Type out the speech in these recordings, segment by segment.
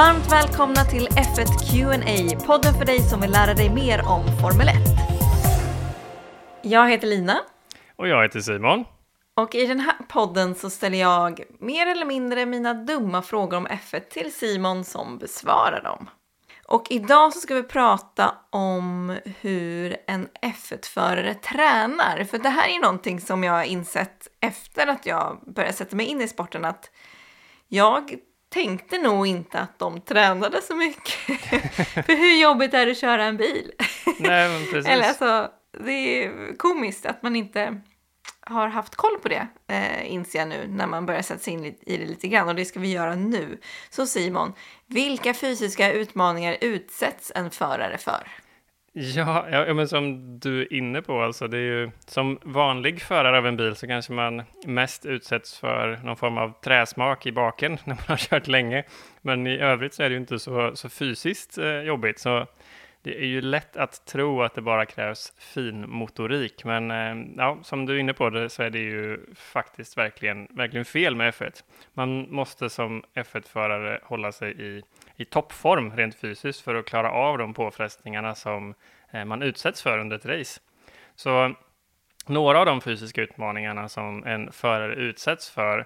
Varmt välkomna till F1 Q&A, podden för dig som vill lära dig mer om Formel 1. Jag heter Lina. Och jag heter Simon. Och i den här podden så ställer jag mer eller mindre mina dumma frågor om F1 till Simon som besvarar dem. Och idag så ska vi prata om hur en F1-förare tränar. För det här är någonting som jag har insett efter att jag började sätta mig in i sporten att jag tänkte nog inte att de tränade så mycket. För hur jobbigt är det att köra en bil? Nej. Eller alltså, det är komiskt att man inte har haft koll på det, eh, inser jag nu när man börjar sätta sig in i det lite grann och det ska vi göra nu. Så Simon, vilka fysiska utmaningar utsätts en förare för? Ja, ja, men som du är inne på, alltså det är ju som vanlig förare av en bil så kanske man mest utsätts för någon form av träsmak i baken när man har kört länge. Men i övrigt så är det ju inte så, så fysiskt eh, jobbigt. Så det är ju lätt att tro att det bara krävs fin motorik, men eh, ja, som du är inne på det så är det ju faktiskt verkligen, verkligen fel med F1. Man måste som F1-förare hålla sig i, i toppform rent fysiskt för att klara av de påfrestningarna som eh, man utsätts för under ett race. Så några av de fysiska utmaningarna som en förare utsätts för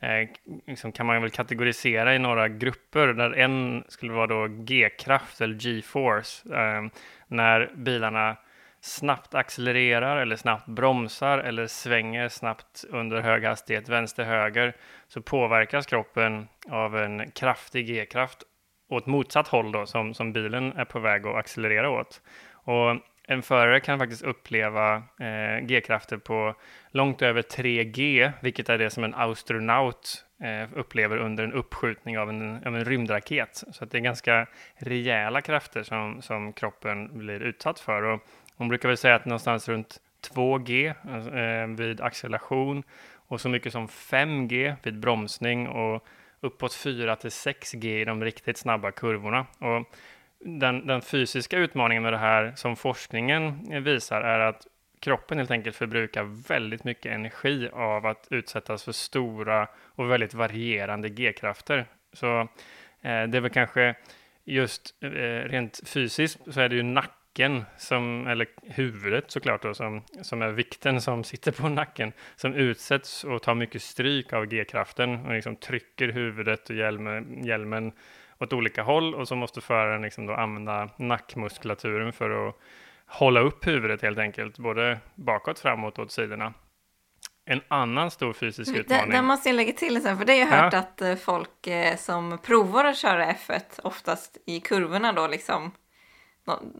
eh, liksom kan man väl kategorisera i några grupper där en skulle vara då G-kraft eller G-force eh, när bilarna snabbt accelererar eller snabbt bromsar eller svänger snabbt under hög hastighet vänster-höger så påverkas kroppen av en kraftig G-kraft åt motsatt håll då som, som bilen är på väg att accelerera åt. Och en förare kan faktiskt uppleva eh, G-krafter på långt över 3G, vilket är det som en astronaut eh, upplever under en uppskjutning av en, av en rymdraket. Så att det är ganska rejäla krafter som, som kroppen blir utsatt för. Och hon brukar väl säga att någonstans runt 2G alltså, eh, vid acceleration och så mycket som 5G vid bromsning och uppåt 4 till 6G i de riktigt snabba kurvorna. Och den, den, fysiska utmaningen med det här som forskningen visar är att kroppen helt enkelt förbrukar väldigt mycket energi av att utsättas för stora och väldigt varierande G-krafter. Så eh, det är väl kanske just eh, rent fysiskt så är det ju nacken som, eller huvudet såklart då, som, som är vikten som sitter på nacken, som utsätts och tar mycket stryk av G-kraften och liksom trycker huvudet och hjälmen, hjälmen åt olika håll och så måste föraren liksom då använda nackmuskulaturen för att hålla upp huvudet helt enkelt, både bakåt, framåt och åt sidorna. En annan stor fysisk utmaning. Den måste jag lägga till sen, för det har jag hört ja. att eh, folk eh, som provar att köra F1, oftast i kurvorna då liksom,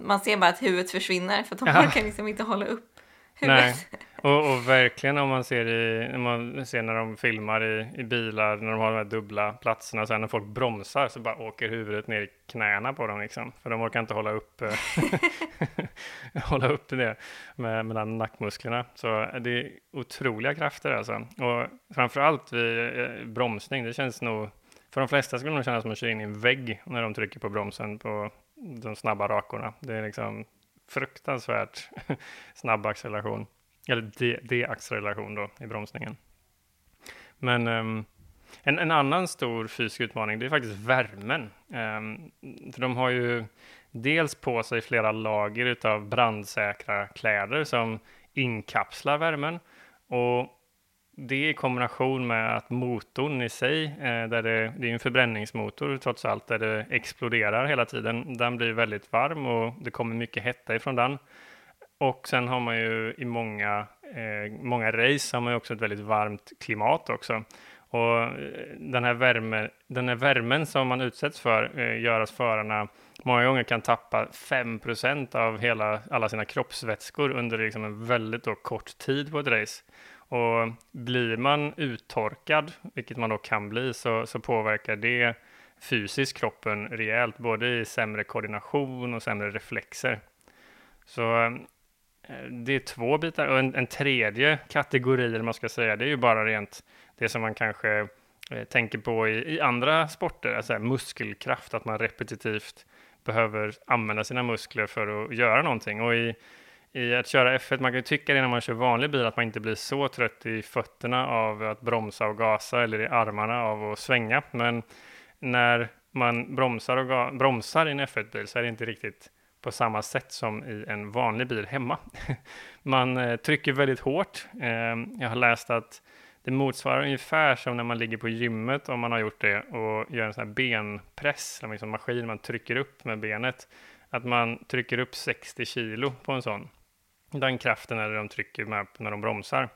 man ser bara att huvudet försvinner för att de ja. orkar liksom inte hålla upp huvudet. Nej. Och, och, verkligen om man ser, i, man ser när de filmar i, i bilar, när de har de här dubbla platserna, sen när folk bromsar så bara åker huvudet ner i knäna på dem liksom. För de orkar inte hålla upp, eh, hålla upp det med, mellan nackmusklerna. Så det är otroliga krafter alltså. Och framförallt vid eh, bromsning, det känns nog, för de flesta skulle det nog kännas som att köra in i en vägg när de trycker på bromsen på de snabba rakorna. Det är liksom fruktansvärt snabb acceleration eller deacceleration de då i bromsningen. Men um, en, en, annan stor fysisk utmaning det är faktiskt värmen. Um, för de har ju dels på sig flera lager av brandsäkra kläder som inkapslar värmen och det i kombination med att motorn i sig, eh, där det, det är en förbränningsmotor trots allt, där det exploderar hela tiden, den blir väldigt varm och det kommer mycket hetta ifrån den. Och sen har man ju i många, eh, många race har man ju också ett väldigt varmt klimat också. Och eh, den här, värme, den här värmen som man utsätts för eh, gör att förarna många gånger kan tappa 5% av hela, alla sina kroppsvätskor under liksom en väldigt då, kort tid på ett race. Och blir man uttorkad, vilket man då kan bli, så, så påverkar det fysiskt kroppen rejält, både i sämre koordination och sämre reflexer. Så eh, det är två bitar och en, en tredje kategori, eller man ska säga, det är ju bara rent det som man kanske eh, tänker på i, i, andra sporter, alltså muskelkraft, att man repetitivt behöver använda sina muskler för att göra någonting. Och i, i att köra F1, man kan ju tycka det när man kör vanlig bil, att man inte blir så trött i fötterna av att bromsa och gasa eller i armarna av att svänga. Men när man bromsar, och bromsar i en F1-bil så är det inte riktigt på samma sätt som i en vanlig bil hemma. man eh, trycker väldigt hårt. Ehm, jag har läst att det motsvarar ungefär som när man ligger på gymmet om man har gjort det och gör en sån här benpress, en liksom maskin man trycker upp med benet. Att man trycker upp 60 kilo på en sån. Den kraften eller de trycker med när de bromsar.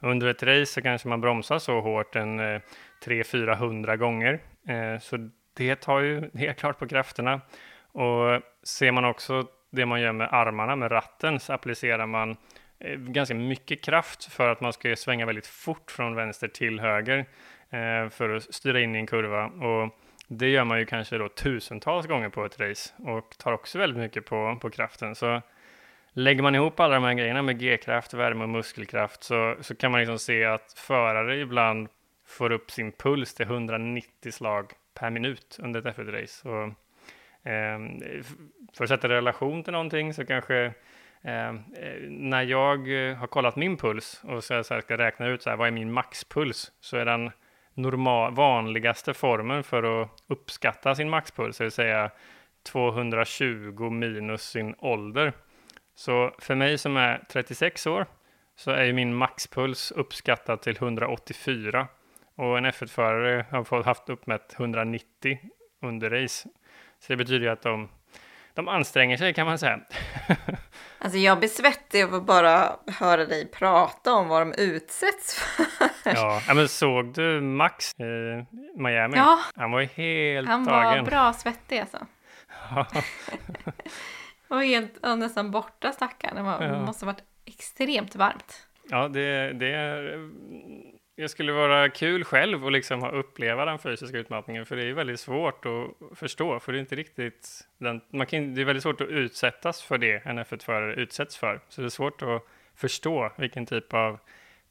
Under ett race så kanske man bromsar så hårt en eh, 300-400 gånger. Eh, så det tar ju helt klart på krafterna. Och ser man också det man gör med armarna, med ratten, så applicerar man eh, ganska mycket kraft för att man ska svänga väldigt fort från vänster till höger eh, för att styra in i en kurva. Och det gör man ju kanske då tusentals gånger på ett race och tar också väldigt mycket på, på kraften. Så lägger man ihop alla de här grejerna med G-kraft, värme och muskelkraft så, så kan man liksom se att förare ibland får upp sin puls till 190 slag per minut under ett F1-race. Eh, för att sätta relation till någonting så kanske ehm, eh, när jag eh, har kollat min puls och så, så ska räkna ut så här, vad är min maxpuls så är den normal, vanligaste formen för att uppskatta sin maxpuls, det vill säga 220 minus sin ålder. Så för mig som är 36 år så är min maxpuls uppskattad till 184 och en F1-förare har haft uppmätt 190 under race. Så det betyder ju att de, de anstränger sig kan man säga. alltså jag blir svettig av att bara höra dig prata om vad de utsätts för. ja, men såg du Max i Miami? Ja. Han var ju helt Han tagen. var bra svettig alltså. Ja. var helt nästan borta stackaren. Det var, ja. måste ha varit extremt varmt. Ja, det, det är det skulle vara kul själv att liksom ha uppleva den fysiska utmattningen, för det är väldigt svårt att förstå, för det är inte riktigt, den, man kan, det är väldigt svårt att utsättas för det en F1-förare utsätts för, så det är svårt att förstå vilken typ av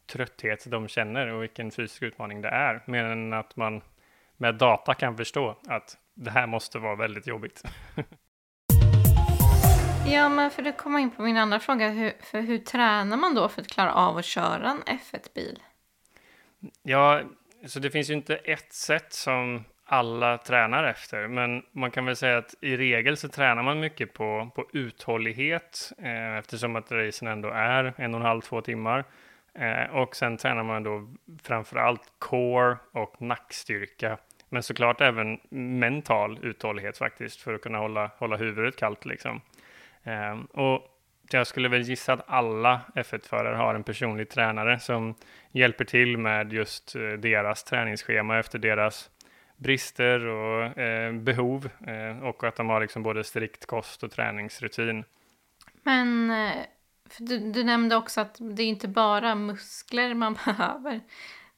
trötthet de känner och vilken fysisk utmaning det är, mer än att man med data kan förstå att det här måste vara väldigt jobbigt. Ja, men för att komma in på min andra fråga, hur, för hur tränar man då för att klara av att köra en F1-bil? Ja, så det finns ju inte ett sätt som alla tränar efter, men man kan väl säga att i regel så tränar man mycket på, på uthållighet eh, eftersom att racen ändå är en och en halv, två timmar. Eh, och sen tränar man då framför allt core och nackstyrka, men såklart även mental uthållighet faktiskt för att kunna hålla, hålla huvudet kallt liksom. Eh, och jag skulle väl gissa att alla F1-förare har en personlig tränare som hjälper till med just eh, deras träningsschema efter deras brister och eh, behov eh, och att de har liksom både strikt kost och träningsrutin. Men eh, du, du, nämnde också att det är inte bara muskler man behöver.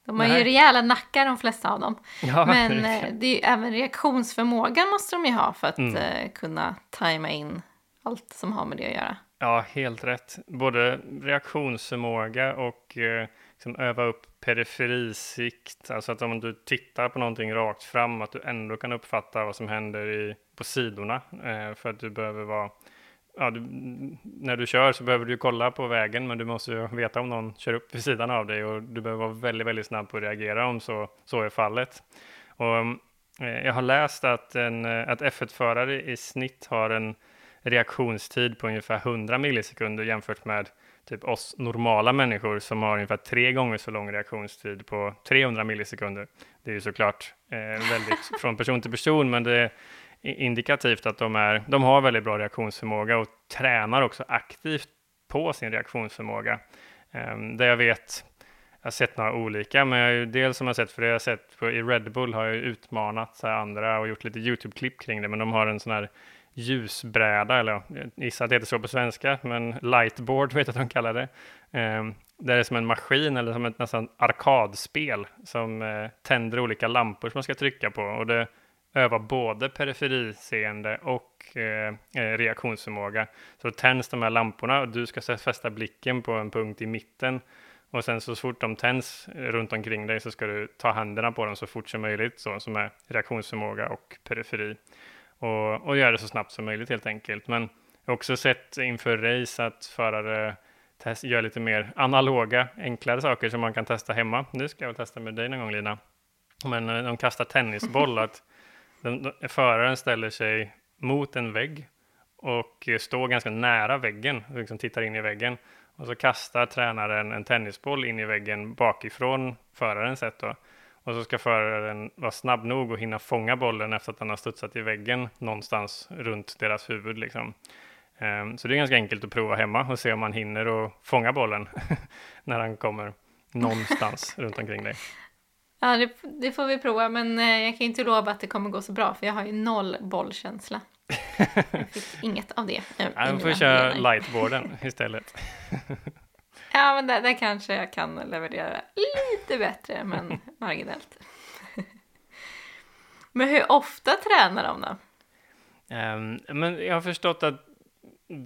De har Nej. ju rejäla nackar de flesta av dem. Ja, Men eh, det är även reaktionsförmågan måste de ju ha för att mm. Kunna tajma in allt som har med det att göra. Ja, helt rätt. Både reaktionsförmåga och eh, liksom öva upp periferisikt, alltså att om du tittar på någonting rakt fram, att du ändå kan uppfatta vad som händer i, på sidorna, eh, för att du behöver vara Ja, du, när du kör så behöver du kolla på vägen, men du måste ju veta om någon kör upp vid sidan av dig och du behöver vara väldigt, väldigt snabb på att reagera om så, så är fallet. Och, eh, jag har läst att, en, eh, att F1-förare i snitt har en reaktionstid på ungefär 100 millisekunder jämfört med typ oss normala människor som har ungefär tre gånger så lång reaktionstid på 300 millisekunder. Det är ju såklart eh, väldigt från person till person, men det är indikativt att de, är, de har väldigt bra reaktionsförmåga och tränar också aktivt på sin reaktionsförmåga. Eh, där jag vet, jag har sett några olika, men jag dels som jag sett, för det jag har sett på, i Red Bull har jag utmanat andra och gjort lite YouTube-klipp kring det, men de har en sån här ljusbräda, eller jag gissar att det heter så på svenska, men lightboard vet jag att de kallar det. Eh, det är som en maskin eller som ett nästan arkadspel som eh, tänder olika lampor som man ska trycka på och det övar både periferiseende och eh, eh, reaktionsförmåga. Så då tänds de här lamporna och du ska fästa blicken på en punkt i mitten och sen så fort de tänds runt omkring dig så ska du ta händerna på dem så fort som möjligt, så, som är reaktionsförmåga och periferi och, och göra det så snabbt som möjligt helt enkelt. Men jag har också sett inför race att förare test, gör lite mer analoga, enklare saker som man kan testa hemma. Nu ska jag väl testa med dig någon gång Lina. Men eh, de kastar tennisboll, att Den, den, föraren ställer sig mot en vägg och står ganska nära väggen, liksom tittar in i väggen. Och så kastar tränaren en tennisboll in i väggen bakifrån förarens sätt då. Och så ska föraren vara snabb nog och hinna fånga bollen efter att den har studsat i väggen någonstans runt deras huvud. Liksom. Um, så det är ganska enkelt att prova hemma och se om man hinner och fånga bollen när han kommer någonstans runt omkring dig. Ja, det, det, får vi prova, men eh, jag kan inte lova att det kommer gå så bra, för jag har ju noll bollkänsla. Jag fick inget av det. Ja, får köra lightboarden istället. Ja, men där, där kanske jag kan leverera lite bättre, men marginellt. men hur ofta tränar de då? Um, men jag har förstått att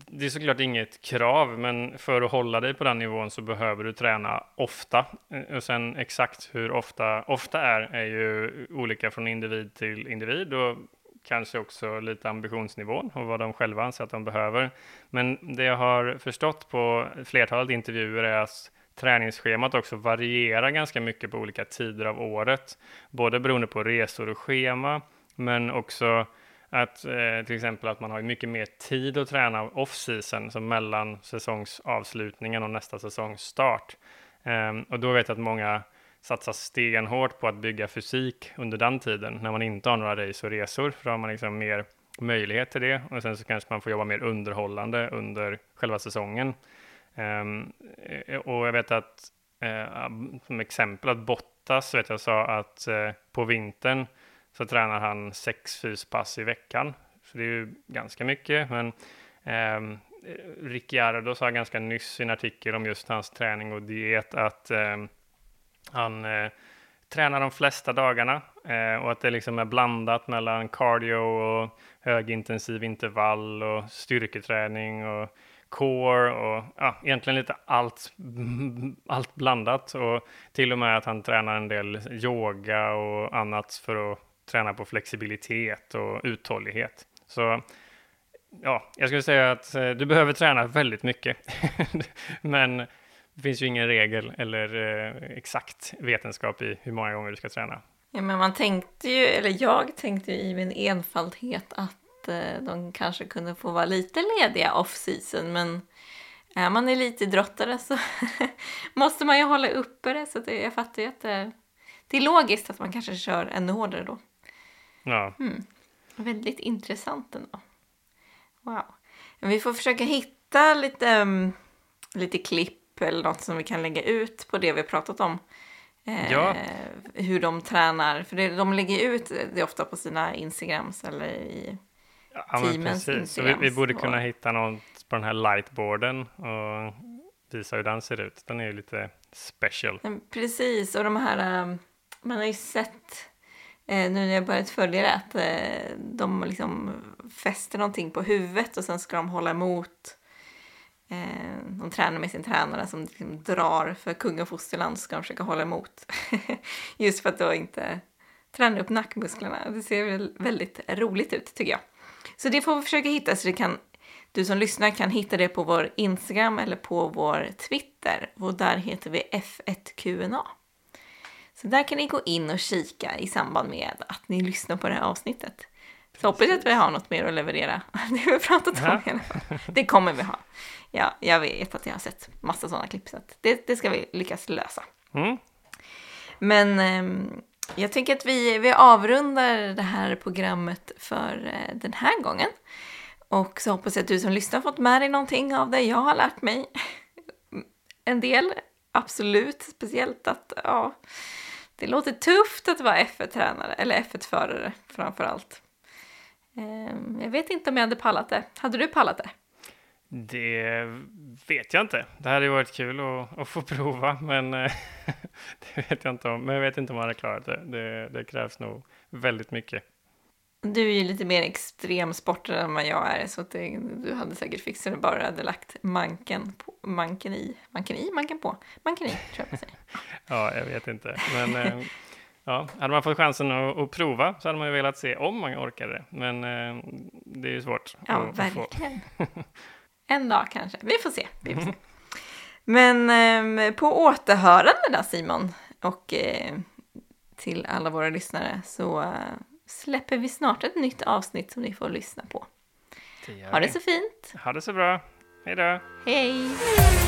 det är såklart inget krav, men för att hålla dig på den nivån så behöver du träna ofta. Och sen exakt hur ofta ofta är, är ju olika från individ till individ och kanske också lite ambitionsnivån och vad de själva anser att de behöver. Men det jag har förstått på flertalet intervjuer är att träningsschemat också varierar ganska mycket på olika tider av året, både beroende på resor och schema, men också att eh, till exempel att man har mycket mer tid att träna off-season, som mellan säsongsavslutningen och nästa säsongsstart. Eh, och då vet jag att många satsa stenhårt på att bygga fysik under den tiden när man inte har några race och resor. För då har man liksom mer möjlighet till det och sen så kanske man får jobba mer underhållande under själva säsongen. Um, och jag vet att uh, som exempel att Bottas vet jag sa att uh, på vintern så tränar han sex fyspass i veckan. Så det är ju ganska mycket. Men um, Ricciardo sa ganska nyss i en artikel om just hans träning och diet att um, han eh, tränar de flesta dagarna eh, och att det liksom är blandat mellan cardio och högintensiv intervall och styrketräning och core och ja, egentligen lite allt, allt blandat och till och med att han tränar en del yoga och annat för att träna på flexibilitet och uthållighet. Så ja, jag skulle säga att eh, du behöver träna väldigt mycket. Men det finns ju ingen regel eller eh, exakt vetenskap i hur många gånger du ska träna. Ja, men man tänkte ju, eller jag tänkte ju i min enfaldhet att eh, de kanske kunde få vara lite lediga off-season, men är man elitidrottare så måste man ju hålla uppe det, så det, jag fattar ju att det, det är logiskt att man kanske kör ännu hårdare då. Ja. Mm. Väldigt intressant ändå. Wow. Men vi får försöka hitta lite, um, lite klipp eller något som vi kan lägga ut på det vi har pratat om. Eh, ja. Hur de tränar, för det, de lägger ut det ofta på sina Instagrams eller i ja, teamens Instagrams. Så vi, vi borde kunna hitta något på den här lightboarden och visa hur den ser ut. Den är ju lite special. Precis, och de här, um, man har ju sett eh, nu när jag börjat följa det att eh, de liksom fäster någonting på huvudet och sen ska de hålla emot Eh, de tränar med sin tränare som liksom drar för kung och fosterland ska de försöka hålla emot. Just för att då inte träna upp nackmusklerna. Det ser väldigt roligt ut tycker jag. Så det får vi försöka hitta så det kan, du som lyssnar kan hitta det på vår Instagram eller på vår Twitter och där heter vi F1QNA. Så där kan ni gå in och kika i samband med att ni lyssnar på det här avsnittet. Så hoppas jag att vi har något mer att leverera. Det har vi pratat om ja. i alla fall. Det kommer vi ha ja, jag vet att jag har sett massa sådana klipp, så det, det ska vi lyckas lösa. Mm. Men eh, jag tänker att vi, vi avrundar det här programmet för eh, den här gången. Och så hoppas jag att du som lyssnar fått med dig någonting av det jag har lärt mig. En del, absolut, speciellt att ja, det låter tufft att vara F1-tränare, eller F1-förare framför allt. Eh, jag vet inte om jag hade pallat det. Hade du pallat det? Det vet jag inte. Det hade varit kul att, att få prova, men eh, det vet jag inte om. Men jag vet inte om man hade klarat det. det. Det krävs nog väldigt mycket. Du är ju lite mer extremsportare än vad jag är, så det, du hade säkert fixat det bara hade lagt manken, på, manken i, manken i, manken på, manken i, tror jag man säger. ja, jag vet inte, men eh, ja, hade man fått chansen att, att, prova så hade man ju velat se om man orkade det, men eh, det är ju svårt. Ja, att, verkligen. Att En dag kanske. Vi får se. Vi får se. Men eh, på återhörande då Simon och eh, till alla våra lyssnare så eh, släpper vi snart ett nytt avsnitt som ni får lyssna på. Det Ha det så fint! Ha det så bra. Hej då. Hej!